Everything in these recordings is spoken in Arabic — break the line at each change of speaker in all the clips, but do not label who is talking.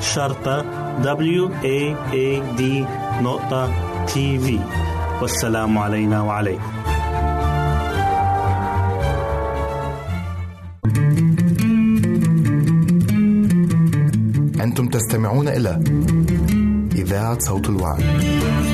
شرطة W A A D نقطة تي في والسلام علينا وعليكم
أنتم تستمعون إلى إذاعة صوت الوعي.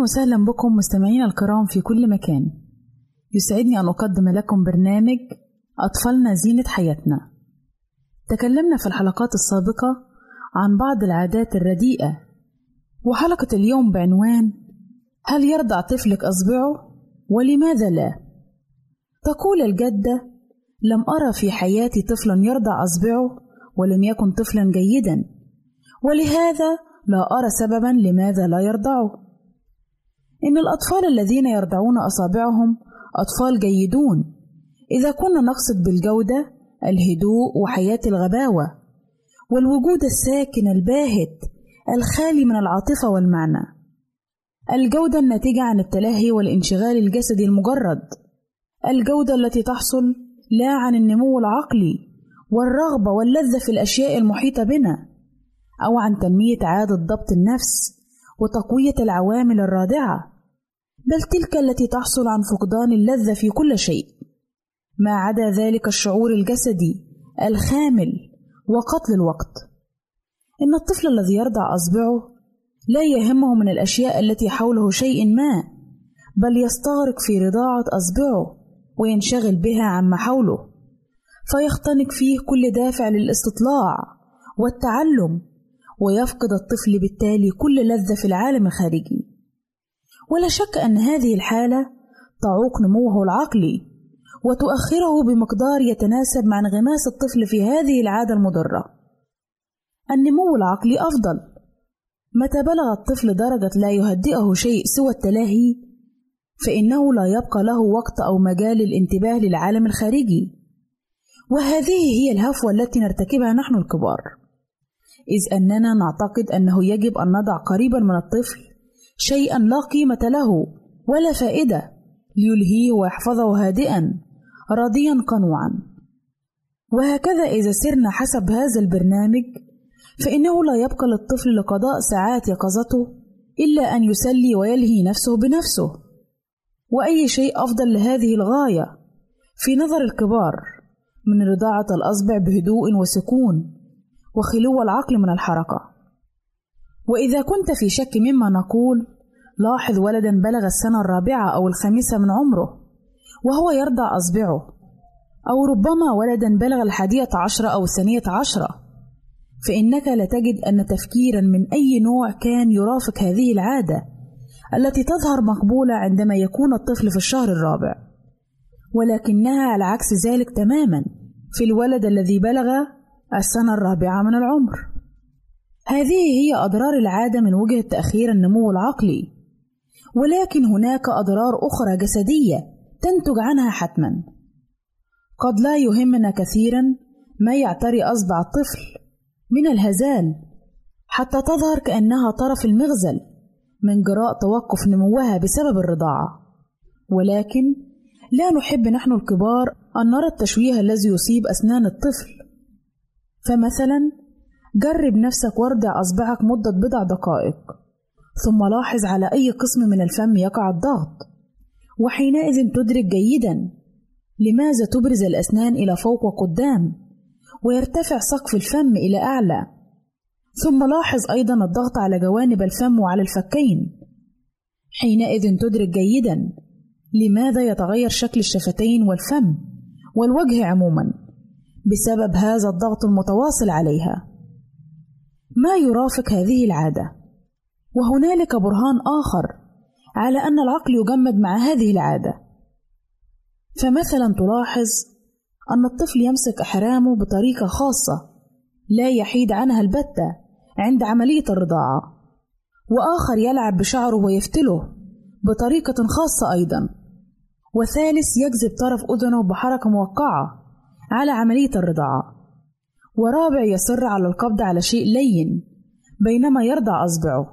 أهلا وسهلا بكم مستمعينا الكرام في كل مكان يسعدني أن أقدم لكم برنامج أطفالنا زينة حياتنا. تكلمنا في الحلقات السابقة عن بعض العادات الرديئة، وحلقة اليوم بعنوان هل يرضع طفلك أصبعه؟ ولماذا لا؟ تقول الجدة: لم أرى في حياتي طفلا يرضع أصبعه ولم يكن طفلا جيدا، ولهذا لا أرى سببا لماذا لا يرضعه. إن الأطفال الذين يرضعون أصابعهم أطفال جيدون. إذا كنا نقصد بالجودة الهدوء وحياة الغباوة والوجود الساكن الباهت الخالي من العاطفة والمعنى. الجودة الناتجة عن التلهي والانشغال الجسدي المجرد. الجودة التي تحصل لا عن النمو العقلي والرغبة واللذة في الأشياء المحيطة بنا أو عن تنمية عادة ضبط النفس وتقوية العوامل الرادعة بل تلك التي تحصل عن فقدان اللذة في كل شيء. ما عدا ذلك الشعور الجسدي الخامل وقتل الوقت. إن الطفل الذي يرضع أصبعه لا يهمه من الأشياء التي حوله شيء ما بل يستغرق في رضاعة أصبعه وينشغل بها عما حوله. فيختنق فيه كل دافع للاستطلاع والتعلم ويفقد الطفل بالتالي كل لذة في العالم الخارجي. ولا شك أن هذه الحالة تعوق نموه العقلي وتؤخره بمقدار يتناسب مع انغماس الطفل في هذه العادة المضرة. النمو العقلي أفضل. متى بلغ الطفل درجة لا يهدئه شيء سوى التلاهي فإنه لا يبقى له وقت أو مجال للانتباه للعالم الخارجي. وهذه هي الهفوة التي نرتكبها نحن الكبار. إذ أننا نعتقد أنه يجب أن نضع قريبا من الطفل شيئا لا قيمة له ولا فائدة ليلهيه ويحفظه هادئا راضيا قنوعا. وهكذا إذا سرنا حسب هذا البرنامج فإنه لا يبقى للطفل لقضاء ساعات يقظته إلا أن يسلي ويلهي نفسه بنفسه. وأي شيء أفضل لهذه الغاية في نظر الكبار من رضاعة الأصبع بهدوء وسكون وخلو العقل من الحركة. وإذا كنت في شك مما نقول لاحظ ولدا بلغ السنة الرابعة أو الخامسة من عمره وهو يرضع أصبعه. أو ربما ولدا بلغ الحادية عشرة أو الثانية عشرة. فإنك لتجد أن تفكيرا من أي نوع كان يرافق هذه العادة التي تظهر مقبولة عندما يكون الطفل في الشهر الرابع. ولكنها على عكس ذلك تماما في الولد الذي بلغ السنة الرابعة من العمر. هذه هي أضرار العادة من وجهة تأخير النمو العقلي. ولكن هناك أضرار أخرى جسدية تنتج عنها حتما. قد لا يهمنا كثيرا ما يعتري أصبع الطفل من الهزال حتى تظهر كأنها طرف المغزل من جراء توقف نموها بسبب الرضاعة. ولكن لا نحب نحن الكبار أن نرى التشويه الذي يصيب أسنان الطفل. فمثلا جرب نفسك وارضع أصبعك مدة بضع دقائق ثم لاحظ على أي قسم من الفم يقع الضغط وحينئذ تدرك جيدا لماذا تبرز الأسنان إلى فوق وقدام ويرتفع سقف الفم إلى أعلى ثم لاحظ أيضا الضغط على جوانب الفم وعلى الفكين. حينئذ تدرك جيدا لماذا يتغير شكل الشفتين والفم والوجه عموما. بسبب هذا الضغط المتواصل عليها. ما يرافق هذه العادة؟ وهنالك برهان آخر على أن العقل يجمد مع هذه العادة. فمثلا تلاحظ أن الطفل يمسك أحرامه بطريقة خاصة لا يحيد عنها البتة عند عملية الرضاعة وآخر يلعب بشعره ويفتله بطريقة خاصة أيضا. وثالث يجذب طرف أذنه بحركة موقعة على عملية الرضاعة. ورابع يصر على القبض على شيء لين بينما يرضع أصبعه.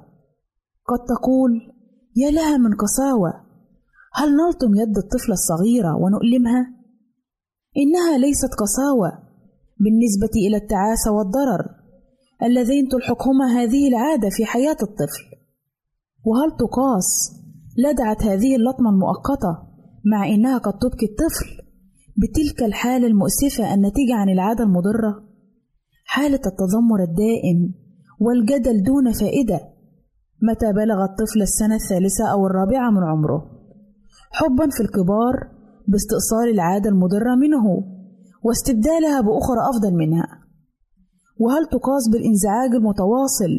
قد تقول يا لها من قساوة هل نلطم يد الطفلة الصغيرة ونؤلمها؟ إنها ليست قساوة بالنسبة إلى التعاسة والضرر اللذين تلحقهما هذه العادة في حياة الطفل. وهل تقاس لدعت هذه اللطمة المؤقتة مع إنها قد تبكي الطفل بتلك الحالة المؤسفة الناتجة عن العادة المضرة؟ حالة التذمر الدائم والجدل دون فائدة. متى بلغ الطفل السنة الثالثة أو الرابعة من عمره؟ حبا في الكبار باستئصال العادة المضرة منه واستبدالها بأخرى أفضل منها. وهل تقاس بالإنزعاج المتواصل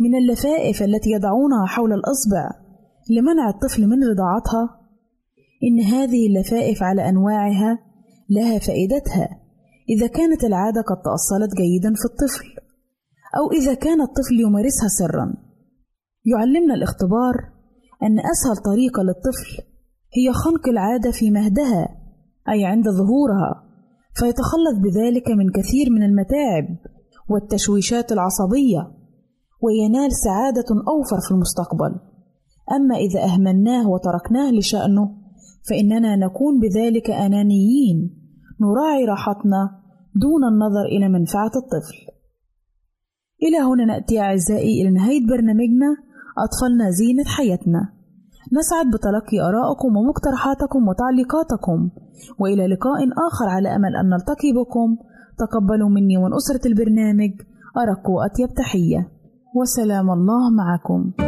من اللفائف التي يضعونها حول الإصبع لمنع الطفل من رضاعتها؟ إن هذه اللفائف على أنواعها لها فائدتها إذا كانت العادة قد تأصلت جيدا في الطفل أو إذا كان الطفل يمارسها سرًا. يعلمنا الاختبار أن أسهل طريقة للطفل هي خنق العادة في مهدها أي عند ظهورها فيتخلص بذلك من كثير من المتاعب والتشويشات العصبية وينال سعادة أوفر في المستقبل. أما إذا أهملناه وتركناه لشأنه فإننا نكون بذلك أنانيين. نراعي راحتنا دون النظر إلى منفعة الطفل. إلى هنا نأتي أعزائي إلى نهاية برنامجنا أطفالنا زينة حياتنا. نسعد بتلقي آرائكم ومقترحاتكم وتعليقاتكم وإلى لقاء آخر على أمل أن نلتقي بكم. تقبلوا مني ومن أسرة البرنامج أرق وأطيب تحية. وسلام الله معكم.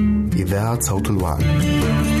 إذاعة صوت الوعي.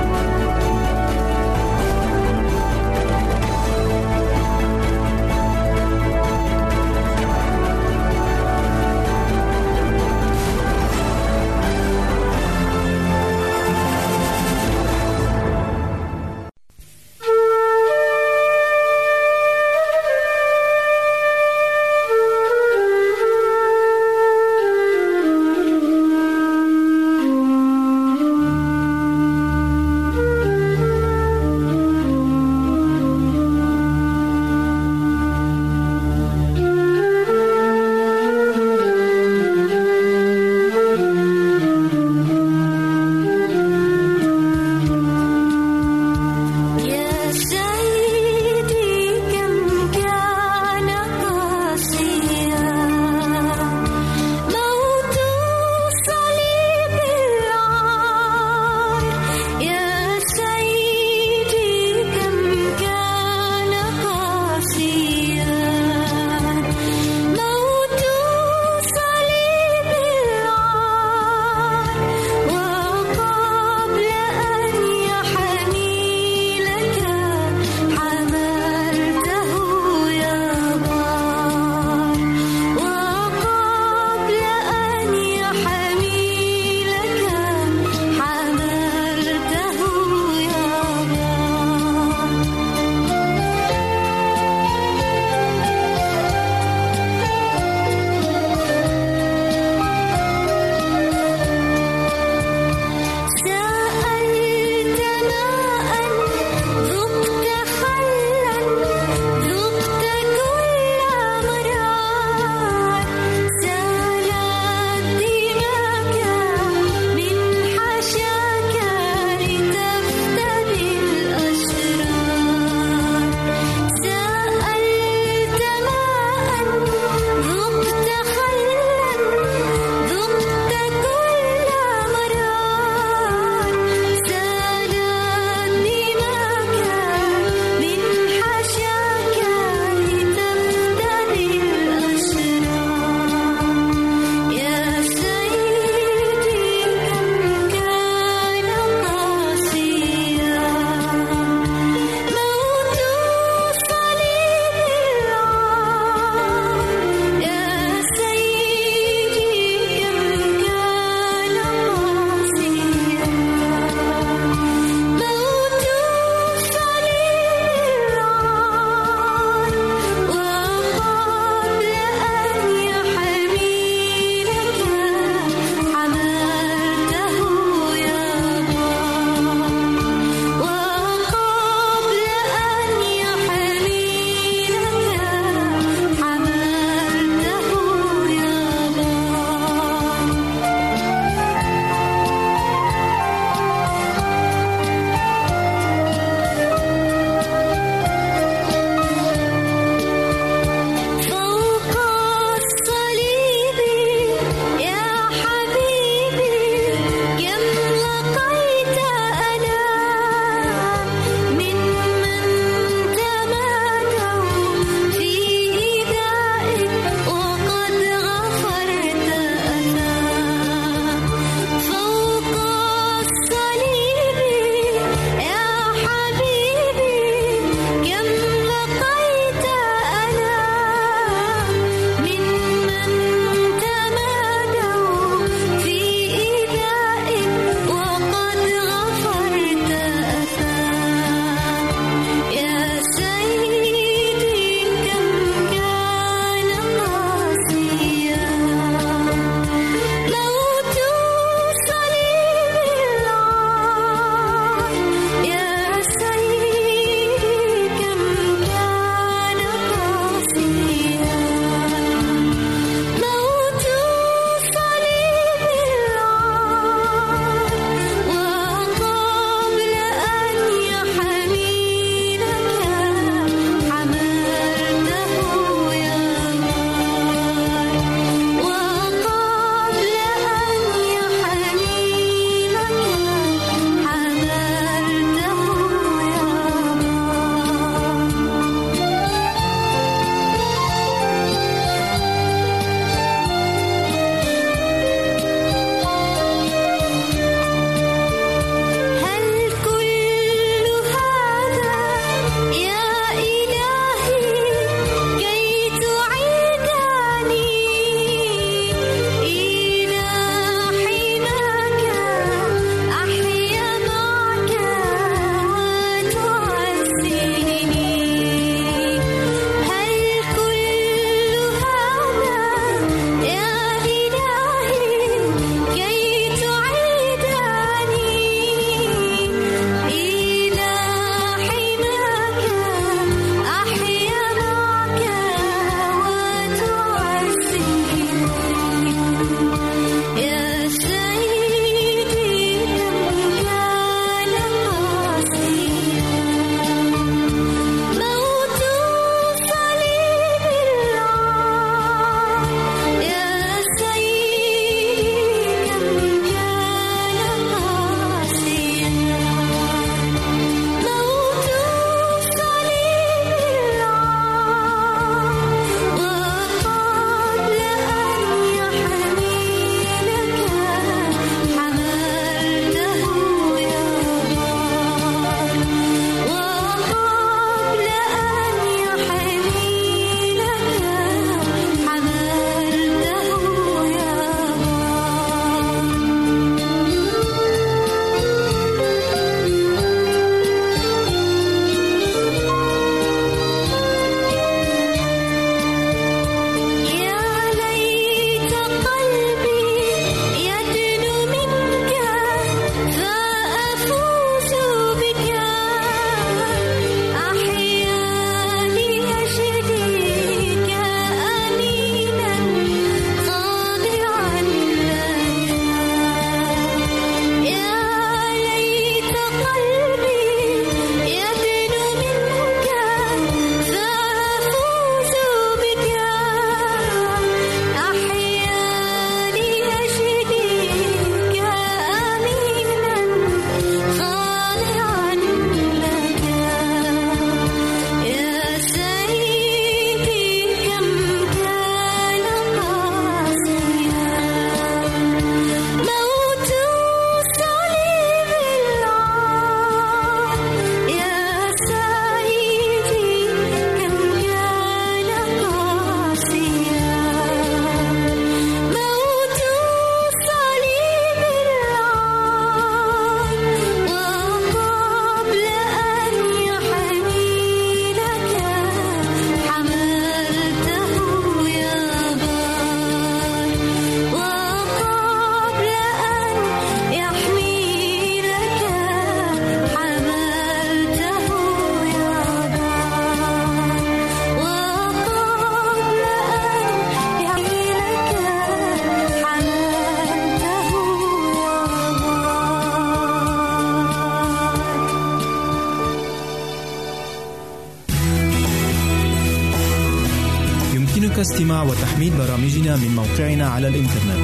من موقعنا على الإنترنت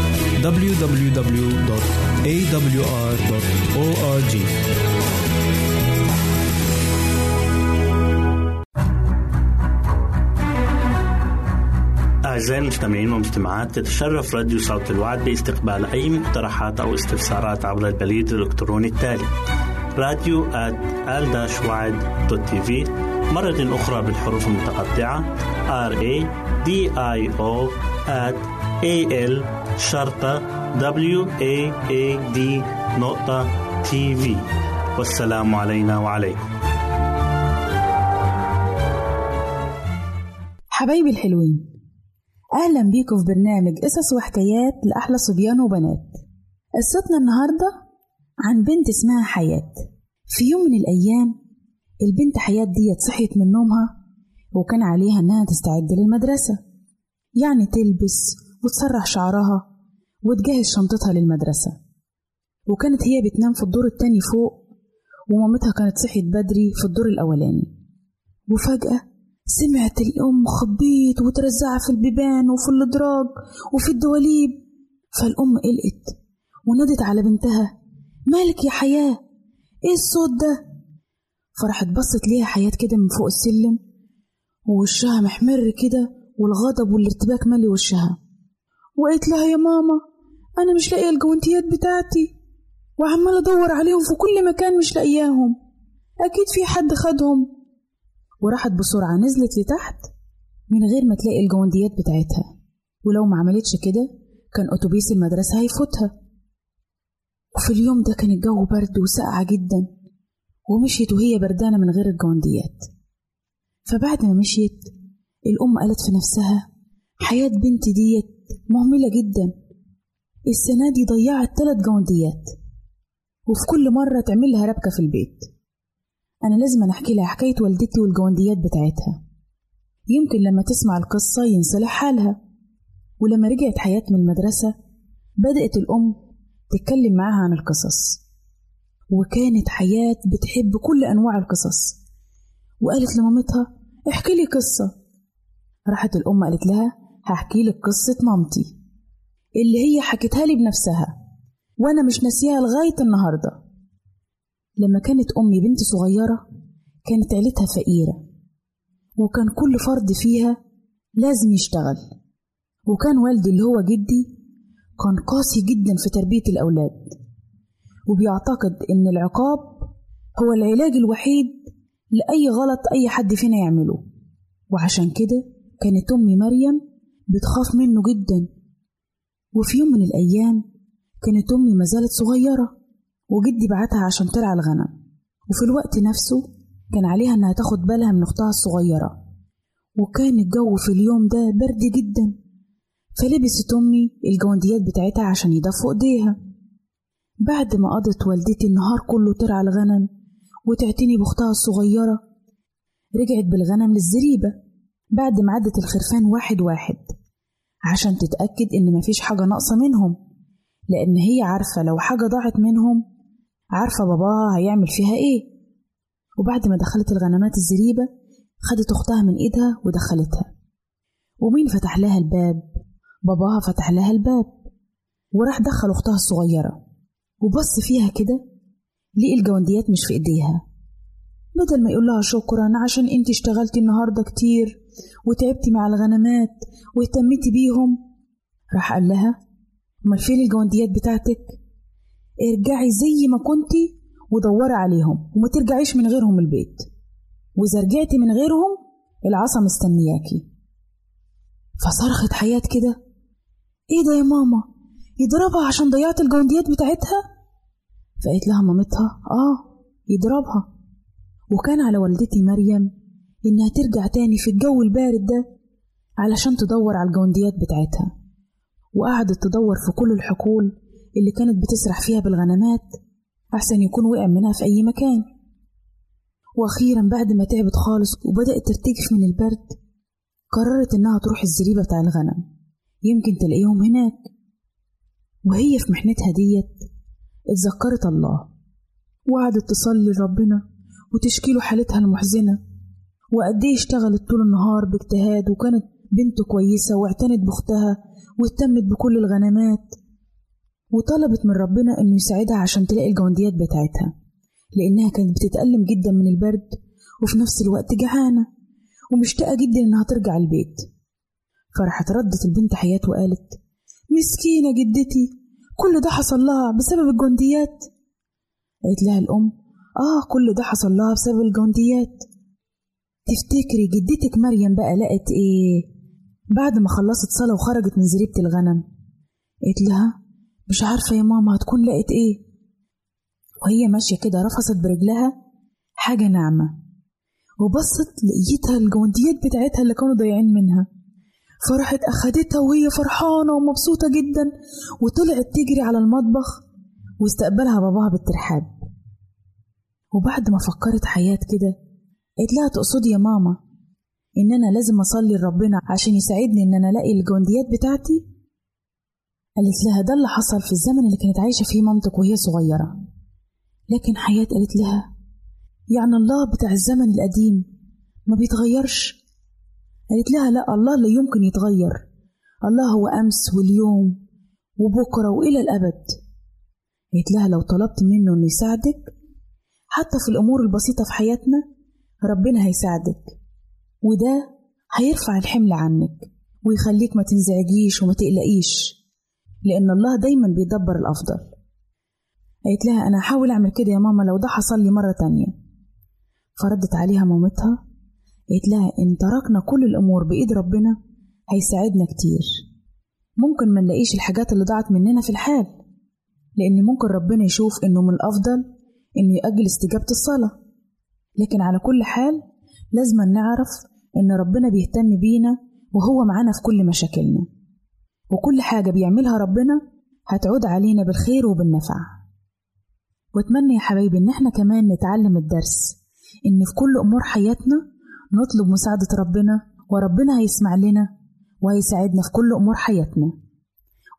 www.awr.org
أعزائي المستمعين والمستمعات تتشرف راديو صوت الوعد باستقبال أي مقترحات أو استفسارات عبر البريد الإلكتروني التالي راديو في مرة أخرى بالحروف المتقطعة R A D I O at A L شرطة W A A D نقطة تي في والسلام علينا وعليكم.
حبايبي الحلوين أهلا بيكم في برنامج قصص وحكايات لأحلى صبيان وبنات. قصتنا النهاردة عن بنت اسمها حياة. في يوم من الأيام البنت حياة ديت صحيت من نومها وكان عليها إنها تستعد للمدرسة. يعني تلبس وتسرح شعرها وتجهز شنطتها للمدرسة. وكانت هي بتنام في الدور التاني فوق ومامتها كانت صحيت بدري في الدور الأولاني. وفجأة سمعت الأم خبيط وترزعها في البيبان وفي الأدراج وفي الدواليب. فالأم قلقت ونادت على بنتها مالك يا حياة؟ إيه الصوت ده؟ فراحت بصت ليها حياة كده من فوق السلم ووشها محمر كده والغضب والارتباك مالي وشها وقالت لها يا ماما أنا مش لاقية الجوانتيات بتاعتي. وعمالة أدور عليهم في كل مكان مش لاقياهم. أكيد في حد خدهم. وراحت بسرعة نزلت لتحت من غير ما تلاقي الجونديات بتاعتها. ولو ما عملتش كده كان أتوبيس المدرسة هيفوتها. وفي اليوم ده كان الجو برد وساقعة جدا ومشيت وهي بردانة من غير الجونديات فبعد ما مشيت الأم قالت في نفسها حياة بنتي ديت مهملة جدا. السنة دي ضيعت تلات جونديات وفي كل مرة تعمل لها ربكة في البيت. أنا لازم أحكي لها حكاية والدتي والجونديات بتاعتها. يمكن لما تسمع القصة ينصلح حالها. ولما رجعت حياة من المدرسة بدأت الأم تتكلم معاها عن القصص. وكانت حياة بتحب كل أنواع القصص. وقالت لمامتها احكي لي قصة. راحت الأم قالت لها هحكي لك قصة مامتي. اللي هي حكتها لي بنفسها. وأنا مش ناسيها لغاية النهارده. لما كانت أمي بنت صغيرة كانت عيلتها فقيرة. وكان كل فرد فيها لازم يشتغل. وكان والدي اللي هو جدي كان قاسي جدا في تربية الأولاد. وبيعتقد إن العقاب هو العلاج الوحيد لأي غلط أي حد فينا يعمله. وعشان كده كانت أمي مريم بتخاف منه جدا. وفي يوم من الأيام كانت أمي مازالت صغيرة وجدي بعتها عشان ترعى الغنم. وفي الوقت نفسه كان عليها إنها تاخد بالها من أختها الصغيرة. وكان الجو في اليوم ده برد جدا. فلبست أمي الجونديات بتاعتها عشان يدفوا إيديها. بعد ما قضت والدتي النهار كله ترعى الغنم وتعتني بأختها الصغيرة رجعت بالغنم للزريبة. بعد ما عدت الخرفان واحد واحد عشان تتأكد إن مفيش حاجة ناقصة منهم لأن هي عارفة لو حاجة ضاعت منهم عارفة باباها هيعمل فيها إيه. وبعد ما دخلت الغنمات الزريبة خدت أختها من إيدها ودخلتها. ومين فتح لها الباب؟ باباها فتح لها الباب. وراح دخل أختها الصغيرة وبص فيها كده لقي الجونديات مش في إيديها. بدل ما يقول لها شكرا عشان انت اشتغلتي النهارده كتير وتعبتي مع الغنمات واهتمتي بيهم. راح قال لها أمال فين الجونديات بتاعتك؟ ارجعي زي ما كنتي ودوري عليهم وما ترجعيش من غيرهم البيت. وإذا رجعتي من غيرهم العصا مستنياكي. فصرخت حياة كده. إيه ده يا ماما؟ يضربها عشان ضيعت الجونديات بتاعتها؟ فقالت لها مامتها آه يضربها. وكان على والدتي مريم إنها ترجع تاني في الجو البارد ده علشان تدور على الجونديات بتاعتها. وقعدت تدور في كل الحقول اللي كانت بتسرح فيها بالغنمات أحسن يكون وقع منها في أي مكان. وأخيرا بعد ما تعبت خالص وبدأت ترتجف من البرد قررت إنها تروح الزريبة بتاع الغنم. يمكن تلاقيهم هناك. وهي في محنتها ديت اتذكرت الله. وقعدت تصلي لربنا وتشكيله حالتها المحزنة. وقد إيه اشتغلت طول النهار باجتهاد وكانت بنته كويسة واعتنت بأختها واهتمت بكل الغنمات وطلبت من ربنا إنه يساعدها عشان تلاقي الجونديات بتاعتها لأنها كانت بتتألم جدا من البرد وفي نفس الوقت جعانة ومشتاقة جدا إنها ترجع البيت. فراحت ردت البنت حياة وقالت مسكينة جدتي كل ده حصل لها بسبب الجنديات قالت لها الأم آه كل ده حصل لها بسبب الجنديات تفتكري جدتك مريم بقى لقت إيه؟ بعد ما خلصت صلاة وخرجت من زريبة الغنم قالت لها مش عارفة يا ماما هتكون لقت إيه؟ وهي ماشية كده رفست برجلها حاجة ناعمة وبصت لقيتها الجونديات بتاعتها اللي كانوا ضايعين منها فرحت أخدتها وهي فرحانة ومبسوطة جدا وطلعت تجري على المطبخ واستقبلها باباها بالترحاب. وبعد ما فكرت حياة كده قالت لها تقصدي يا ماما إن أنا لازم أصلي لربنا عشان يساعدني إن أنا ألاقي الجونديات بتاعتي? قالت لها ده اللي حصل في الزمن اللي كانت عايشة فيه مامتك وهي صغيرة. لكن حياة قالت لها يعني الله بتاع الزمن القديم ما بيتغيرش. قالت لها لا الله لا يمكن يتغير. الله هو أمس واليوم وبكرة وإلى الأبد. قالت لها لو طلبت منه إنه يساعدك حتى في الأمور البسيطة في حياتنا ربنا هيساعدك. وده هيرفع الحمل عنك ويخليك ما تنزعجيش وما تقلقيش لأن الله دايما بيدبر الأفضل. قالت لها أنا هحاول أعمل كده يا ماما لو ده حصل لي مرة تانية. فردت عليها مامتها قالت لها إن تركنا كل الأمور بإيد ربنا هيساعدنا كتير. ممكن ما نلاقيش الحاجات اللي ضاعت مننا في الحال لأن ممكن ربنا يشوف إنه من الأفضل إنه يأجل استجابة الصلاة. لكن على كل حال لازم نعرف إن ربنا بيهتم بينا وهو معانا في كل مشاكلنا. وكل حاجة بيعملها ربنا هتعود علينا بالخير وبالنفع. وأتمنى يا حبايبي إن إحنا كمان نتعلم الدرس إن في كل أمور حياتنا نطلب مساعدة ربنا وربنا هيسمع لنا وهيساعدنا في كل أمور حياتنا.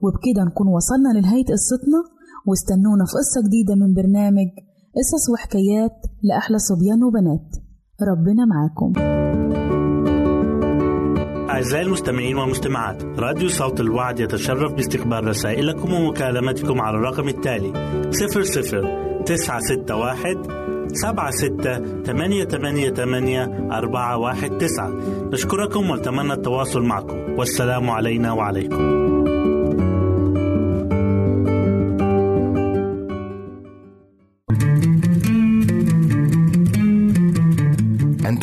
وبكده نكون وصلنا لنهاية قصتنا واستنونا في قصة جديدة من برنامج قصص وحكايات لأحلى صبيان وبنات. ربنا معاكم.
أعزائي المستمعين والمستمعات راديو صوت الوعد يتشرف باستقبال رسائلكم ومكالمتكم على الرقم التالي 00 961 سبعة ستة ثمانية ثمانية ثمانية أربعة واحد تسعة. نشكركم ونتمنى التواصل معكم. والسلام علينا وعليكم.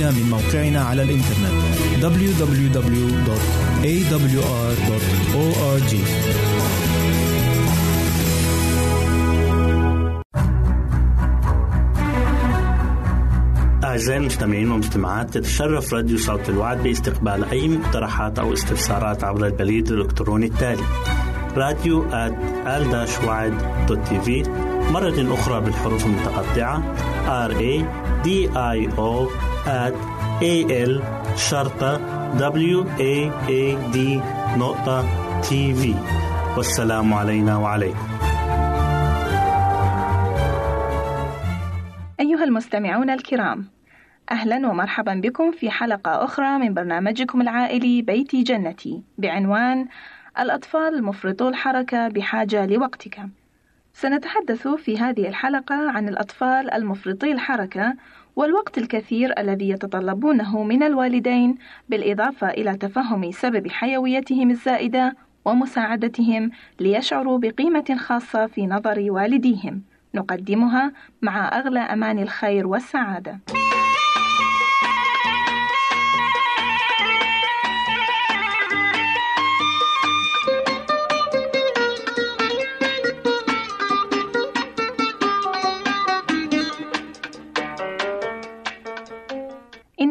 برامجنا من موقعنا على الإنترنت www.awr.org
أعزائي المستمعين والمستمعات تتشرف راديو صوت الوعد باستقبال أي مقترحات أو استفسارات عبر البريد الإلكتروني التالي راديو تي في مرة أخرى بالحروف المتقطعة R A D I O at A L شرطة W A A D نقطة تي في والسلام علينا وعليكم.
أيها المستمعون الكرام أهلا ومرحبا بكم في حلقة أخرى من برنامجكم العائلي بيتي جنتي بعنوان الأطفال المفرطو الحركة بحاجة لوقتك. سنتحدث في هذه الحلقة عن الأطفال المفرطي الحركة والوقت الكثير الذي يتطلبونه من الوالدين بالإضافة إلى تفهم سبب حيويتهم الزائدة ومساعدتهم ليشعروا بقيمة خاصة في نظر والديهم. نقدمها مع أغلى أمان الخير والسعادة.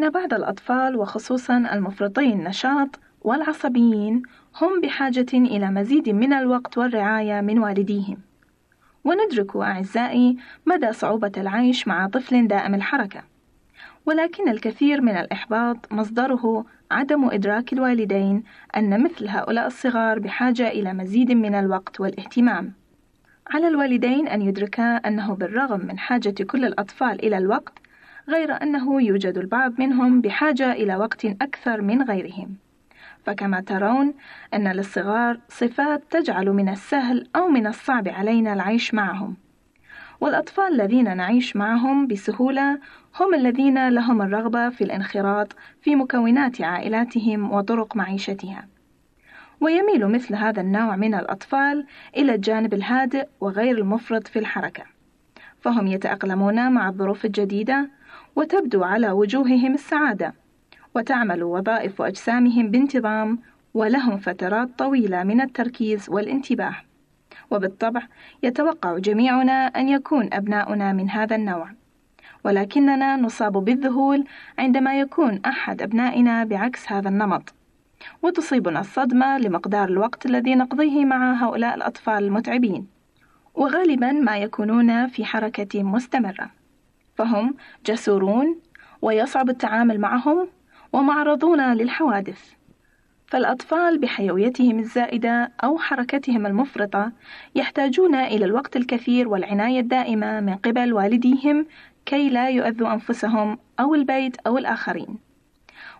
بعض الأطفال وخصوصا المفرطي النشاط والعصبيين هم بحاجة إلى مزيد من الوقت والرعاية من والديهم. وندرك أعزائي مدى صعوبة العيش مع طفل دائم الحركة. ولكن الكثير من الإحباط مصدره عدم إدراك الوالدين أن مثل هؤلاء الصغار بحاجة إلى مزيد من الوقت والاهتمام. على الوالدين أن يدركا أنه بالرغم من حاجة كل الأطفال إلى الوقت غير أنه يوجد البعض منهم بحاجة إلى وقت أكثر من غيرهم. فكما ترون أن للصغار صفات تجعل من السهل أو من الصعب علينا العيش معهم. والأطفال الذين نعيش معهم بسهولة هم الذين لهم الرغبة في الانخراط في مكونات عائلاتهم وطرق معيشتها. ويميل مثل هذا النوع من الأطفال إلى الجانب الهادئ وغير المفرط في الحركة. فهم يتأقلمون مع الظروف الجديدة وتبدو على وجوههم السعادة وتعمل وظائف أجسامهم بانتظام ولهم فترات طويلة من التركيز والانتباه. وبالطبع يتوقع جميعنا أن يكون أبناؤنا من هذا النوع. ولكننا نصاب بالذهول عندما يكون أحد أبنائنا بعكس هذا النمط. وتصيبنا الصدمة لمقدار الوقت الذي نقضيه مع هؤلاء الأطفال المتعبين. وغالبا ما يكونون في حركة مستمرة. فهم جسورون ويصعب التعامل معهم ومعرضون للحوادث فالأطفال بحيويتهم الزائدة أو حركتهم المفرطة يحتاجون إلى الوقت الكثير والعناية الدائمة من قبل والديهم كي لا يؤذوا أنفسهم أو البيت أو الآخرين.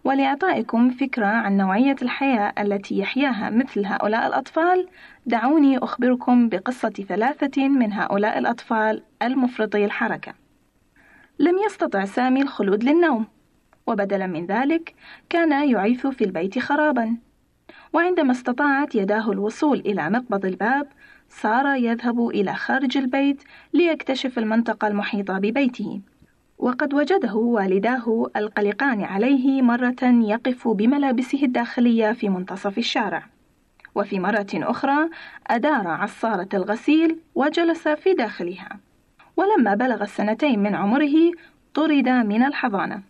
ولإعطائكم فكرة عن نوعية الحياة التي يحياها مثل هؤلاء الأطفال، دعوني أخبركم بقصة ثلاثة من هؤلاء الأطفال المفرطي الحركة. لم يستطع سامي الخلود للنوم، وبدلا من ذلك كان يعيث في البيت خرابا. وعندما استطاعت يداه الوصول إلى مقبض الباب صار يذهب إلى خارج البيت ليكتشف المنطقة المحيطة ببيته. وقد وجده والداه القلقان عليه مرة يقف بملابسه الداخلية في منتصف الشارع. وفي مرة أخرى أدار عصارة الغسيل وجلس في داخلها. ولما بلغ السنتين من عمره طرد من الحضانة.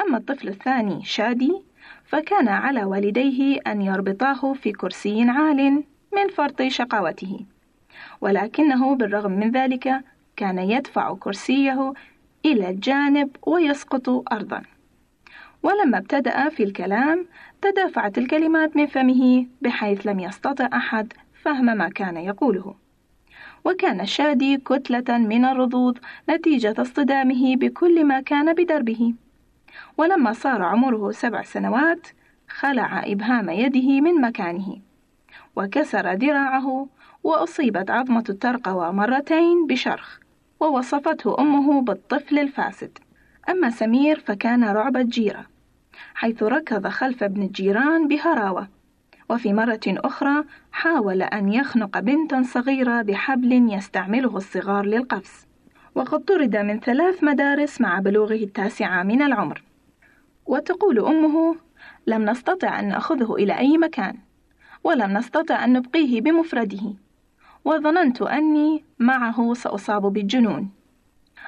أما الطفل الثاني شادي فكان على والديه أن يربطاه في كرسي عال من فرط شقاوته. ولكنه بالرغم من ذلك كان يدفع كرسيه إلى الجانب ويسقط أرضا. ولما ابتدأ في الكلام تدافعت الكلمات من فمه بحيث لم يستطع أحد فهم ما كان يقوله. وكان شادي كتلة من الرضوض نتيجة اصطدامه بكل ما كان بدربه. ولما صار عمره سبع سنوات خلع إبهام يده من مكانه وكسر ذراعه وأصيبت عظمة الترقوة مرتين بشرخ ووصفته أمه بالطفل الفاسد. أما سمير فكان رعب الجيرة حيث ركض خلف ابن الجيران بهراوة وفي مرة أخرى حاول أن يخنق بنتا صغيرة بحبل يستعمله الصغار للقفز. وقد طرد من ثلاث مدارس مع بلوغه التاسعة من العمر. وتقول أمه لم نستطع أن نأخذه إلى أي مكان ولم نستطع أن نبقيه بمفرده وظننت أني معه سأصاب بالجنون.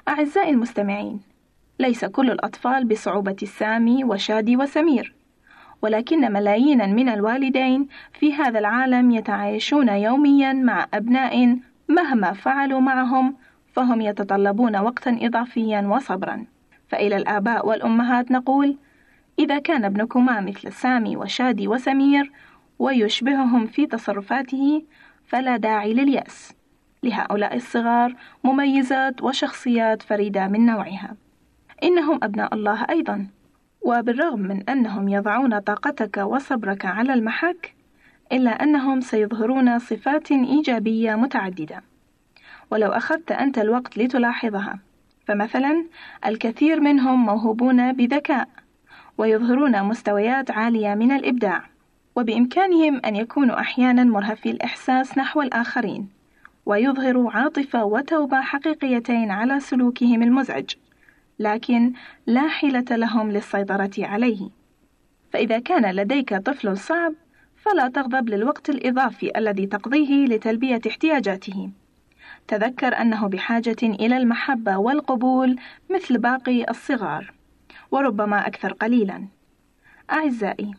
أعزائي المستمعين ليس كل الأطفال بصعوبة السامي وشادي وسمير. ولكن ملايين من الوالدين في هذا العالم يتعايشون يوميا مع أبناء مهما فعلوا معهم فهم يتطلبون وقتا إضافيا وصبرا. فإلى الآباء والأمهات نقول إذا كان ابنكما مثل سامي وشادي وسمير ويشبههم في تصرفاته فلا داعي لليأس. لهؤلاء الصغار مميزات وشخصيات فريدة من نوعها. إنهم أبناء الله أيضا. وبالرغم من أنهم يضعون طاقتك وصبرك على المحك إلا أنهم سيظهرون صفات إيجابية متعددة. ولو أخذت أنت الوقت لتلاحظها فمثلا الكثير منهم موهوبون بذكاء ويظهرون مستويات عالية من الإبداع وبإمكانهم أن يكونوا أحيانا مرهفي الإحساس نحو الآخرين ويظهروا عاطفة وتوبة حقيقيتين على سلوكهم المزعج. لكن لا حيلة لهم للسيطرة عليه. فإذا كان لديك طفل صعب فلا تغضب للوقت الإضافي الذي تقضيه لتلبية احتياجاته. تذكر أنه بحاجة إلى المحبة والقبول مثل باقي الصغار وربما أكثر قليلا. أعزائي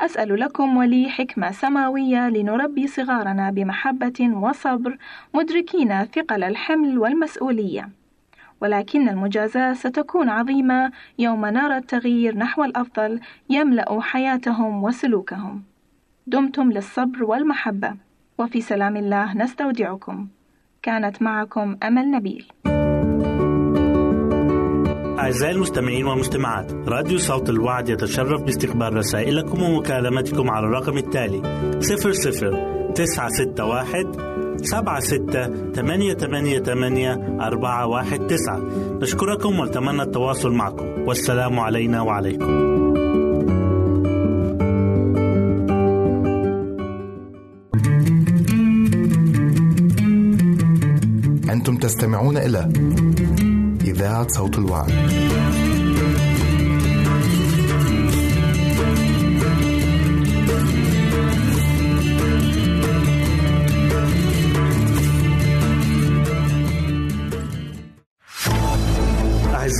أسأل لكم ولي حكمة سماوية لنربي صغارنا بمحبة وصبر مدركين ثقل الحمل والمسؤولية. ولكن المجازاة ستكون عظيمة يوم نرى التغيير نحو الأفضل يملأ حياتهم وسلوكهم. دمتم للصبر والمحبة وفي سلام الله نستودعكم. كانت معكم أمل نبيل.
أعزائي المستمعين والمستمعات راديو صوت الوعد يتشرف باستقبال رسائلكم ومكالمتكم على الرقم التالي 00 961 سبعة ستة ثمانية ثمانية ثمانية أربعة واحد تسعة. نشكركم ونتمنى التواصل معكم. والسلام علينا وعليكم.
أنتم تستمعون إلى إذاعة صوت الوعد.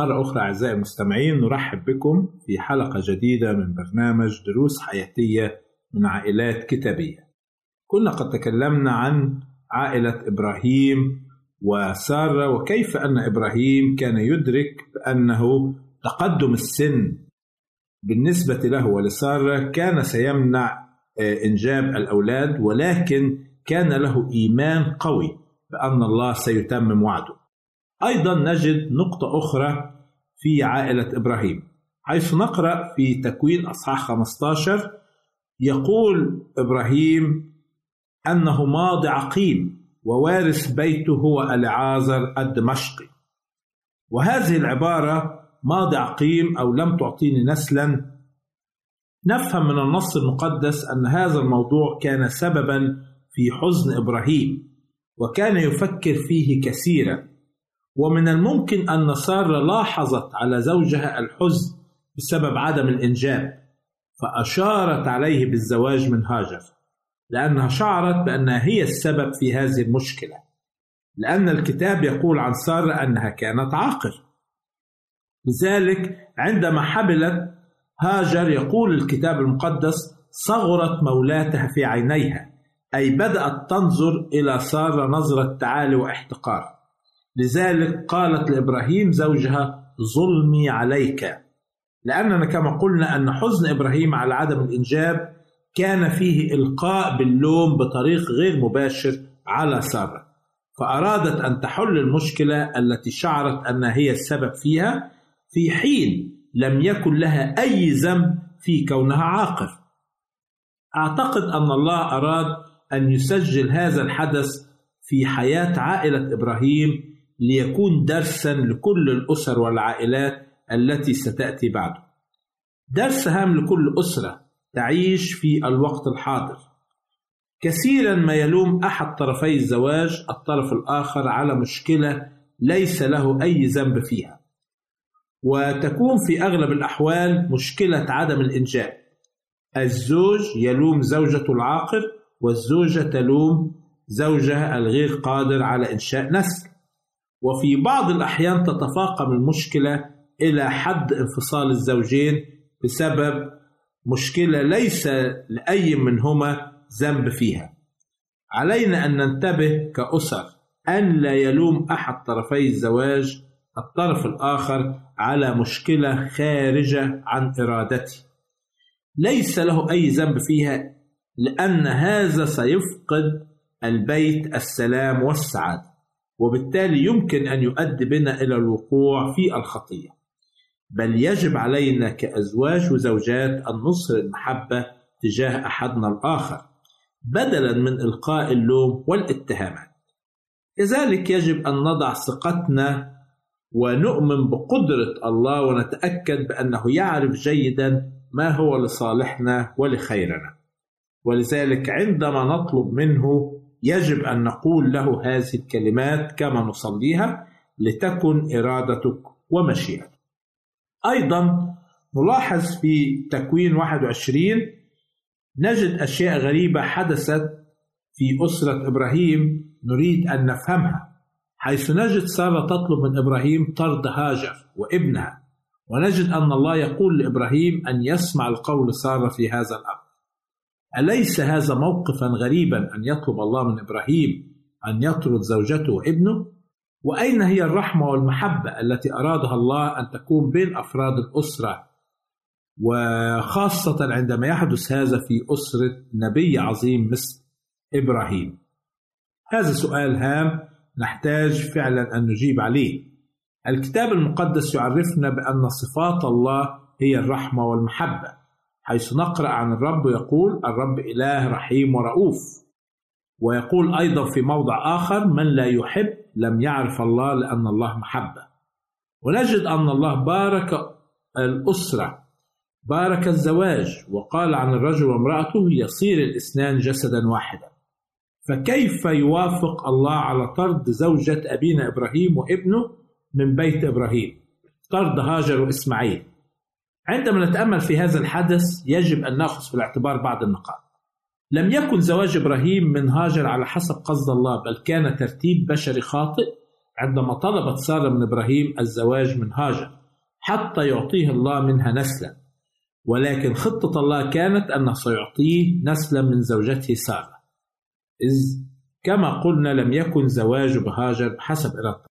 مرة أخرى أعزائي المستمعين نرحب بكم في حلقة جديدة من برنامج دروس حياتية من عائلات كتابية. كنا قد تكلمنا عن عائلة إبراهيم وسارة وكيف أن إبراهيم كان يدرك بأنه تقدم السن بالنسبة له ولسارة كان سيمنع آه، إنجاب الأولاد ولكن كان له إيمان قوي بأن الله سيتمم وعده. أيضا نجد نقطة أخرى في عائلة إبراهيم. حيث نقرأ في تكوين أصحاح 15 يقول إبراهيم أنه ماضي عقيم ووارث بيته هو ألعازر الدمشقي. وهذه العبارة ماضي عقيم أو لم تعطيني نسلا. نفهم من النص المقدس أن هذا الموضوع كان سببا في حزن إبراهيم وكان يفكر فيه كثيرا. ومن الممكن أن سارة لاحظت على زوجها الحزن بسبب عدم الإنجاب فأشارت عليه بالزواج من هاجر لأنها شعرت بأنها هي السبب في هذه المشكلة لأن الكتاب يقول عن سارة أنها كانت عاقر لذلك عندما حبلت هاجر يقول الكتاب المقدس صغرت مولاتها في عينيها أي بدأت تنظر إلى سارة نظرة تعالي واحتقار. لذلك قالت لإبراهيم زوجها ظلمي عليك. لأننا كما قلنا أن حزن إبراهيم على عدم الإنجاب كان فيه إلقاء باللوم بطريق غير مباشر على سارة فأرادت أن تحل المشكلة التي شعرت أنها هي السبب فيها في حين لم يكن لها أي ذنب في كونها عاقر. أعتقد أن الله أراد أن يسجل هذا الحدث في حياة عائلة إبراهيم ليكون درسا لكل الأسر والعائلات التي ستأتي بعده. درس هام لكل أسرة تعيش في الوقت الحاضر. كثيرا ما يلوم أحد طرفي الزواج الطرف الآخر على مشكلة ليس له أي ذنب فيها. وتكون في أغلب الأحوال مشكلة عدم الإنجاب الزوج يلوم زوجته العاقر والزوجة تلوم زوجها الغير قادر على إنشاء نسل وفي بعض الأحيان تتفاقم المشكلة إلى حد انفصال الزوجين بسبب مشكلة ليس لأي منهما ذنب فيها. علينا أن ننتبه كأسر أن لا يلوم أحد طرفي الزواج الطرف الآخر على مشكلة خارجة عن إرادته. ليس له أي ذنب فيها لأن هذا سيفقد البيت السلام والسعادة. وبالتالي يمكن أن يؤدي بنا إلى الوقوع في الخطية. بل يجب علينا كأزواج وزوجات أن نصر المحبة تجاه أحدنا الآخر بدلا من إلقاء اللوم والاتهامات. كذلك يجب أن نضع ثقتنا ونؤمن بقدرة الله ونتأكد بأنه يعرف جيدا ما هو لصالحنا ولخيرنا. ولذلك عندما نطلب منه يجب أن نقول له هذه الكلمات كما نصليها لتكن إرادتك ومشيئتك. أيضا نلاحظ في تكوين 21 نجد أشياء غريبة حدثت في أسرة إبراهيم نريد أن نفهمها حيث نجد سارة تطلب من إبراهيم طرد هاجر وابنها ونجد أن الله يقول لإبراهيم أن يسمع القول سارة في هذا الأمر. أليس هذا موقفا غريبا أن يطلب الله من إبراهيم أن يطرد زوجته وابنه؟ وأين هي الرحمة والمحبة التي أرادها الله أن تكون بين أفراد الأسرة؟ وخاصة عندما يحدث هذا في أسرة نبي عظيم مثل إبراهيم. هذا سؤال هام نحتاج فعلا أن نجيب عليه. الكتاب المقدس يعرفنا بأن صفات الله هي الرحمة والمحبة. حيث نقرأ عن الرب يقول الرب إله رحيم ورؤوف. ويقول أيضا في موضع آخر من لا يحب لم يعرف الله لأن الله محبة. ونجد أن الله بارك الأسرة بارك الزواج وقال عن الرجل وامرأته يصير الاثنان جسدا واحدا. فكيف يوافق الله على طرد زوجة أبينا إبراهيم وابنه من بيت إبراهيم؟ طرد هاجر وإسماعيل عندما نتأمل في هذا الحدث يجب أن نأخذ في الاعتبار بعض النقاط. لم يكن زواج إبراهيم من هاجر على حسب قصد الله بل كان ترتيب بشري خاطئ عندما طلبت سارة من إبراهيم الزواج من هاجر حتى يعطيه الله منها نسلا. ولكن خطة الله كانت أنه سيعطيه نسلا من زوجته سارة. إذ كما قلنا لم يكن زواج بهاجر بحسب إرادته.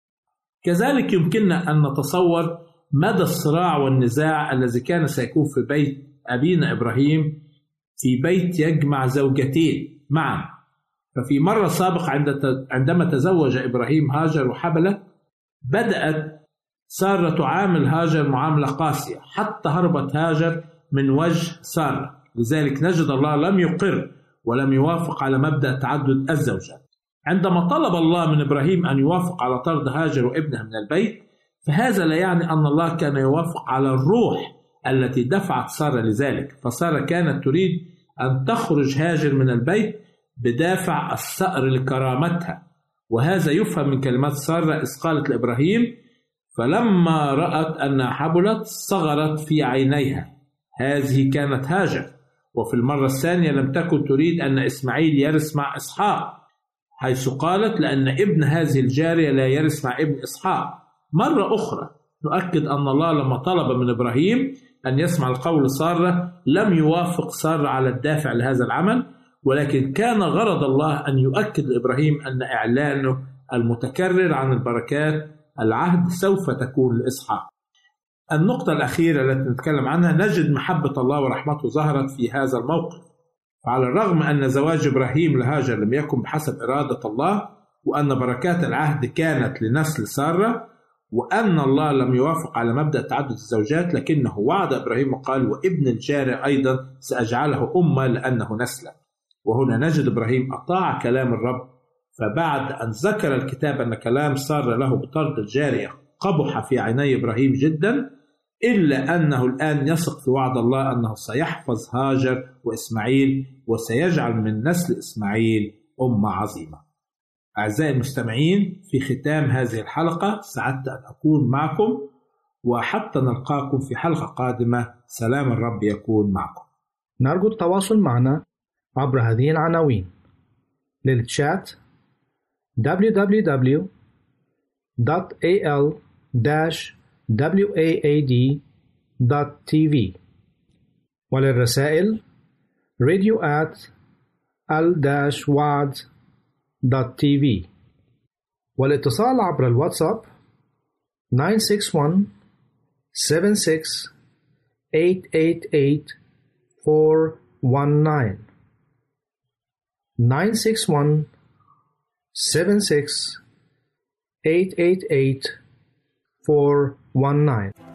كذلك يمكننا أن نتصور مدى الصراع والنزاع الذي كان سيكون في بيت أبينا إبراهيم في بيت يجمع زوجتين معا. ففي مرة سابقة عندما تزوج إبراهيم هاجر وحبلت بدأت سارة تعامل هاجر معاملة قاسية حتى هربت هاجر من وجه سارة. لذلك نجد الله لم يقر ولم يوافق على مبدأ تعدد الزوجات. عندما طلب الله من إبراهيم أن يوافق على طرد هاجر وابنها من البيت فهذا لا يعني أن الله كان يوافق على الروح التي دفعت سارة لذلك. فسارة كانت تريد أن تخرج هاجر من البيت بدافع الثأر لكرامتها. وهذا يفهم من كلمات سارة إذ قالت لإبراهيم فلما رأت أنها حبلت صغرت في عينيها. هذه كانت هاجر. وفي المرة الثانية لم تكن تريد أن إسماعيل يرث مع إسحاق. حيث قالت لأن ابن هذه الجارية لا يرث مع ابن إسحاق. مرة أخرى نؤكد أن الله لما طلب من إبراهيم أن يسمع القول سارة لم يوافق سارة على الدافع لهذا العمل ولكن كان غرض الله أن يؤكد لإبراهيم أن إعلانه المتكرر عن البركات العهد سوف تكون لإسحاق. النقطة الأخيرة التي نتكلم عنها نجد محبة الله ورحمته ظهرت في هذا الموقف. فعلى الرغم أن زواج إبراهيم لهاجر لم يكن بحسب إرادة الله وأن بركات العهد كانت لنسل سارة وأن الله لم يوافق على مبدأ تعدد الزوجات لكنه وعد إبراهيم وقال وابن الجارة أيضا سأجعله أمة لأنه نسلا وهنا نجد إبراهيم أطاع كلام الرب فبعد أن ذكر الكتاب أن كلام سارة له بطرد الجارية قبح في عيني إبراهيم جدا إلا أنه الآن يثق في وعد الله أنه سيحفظ هاجر وإسماعيل وسيجعل من نسل إسماعيل أمة عظيمة. أعزائي المستمعين في ختام هذه الحلقة سعدت أن أكون معكم وحتى نلقاكم في حلقة قادمة. سلام الرب يكون معكم.
نرجو التواصل معنا عبر هذه العناوين. للتشات www.al-waad.tv وللرسائل radio at al-waad.tv والاتصال عبر الواتساب 961 76 888 419 961 76 888 419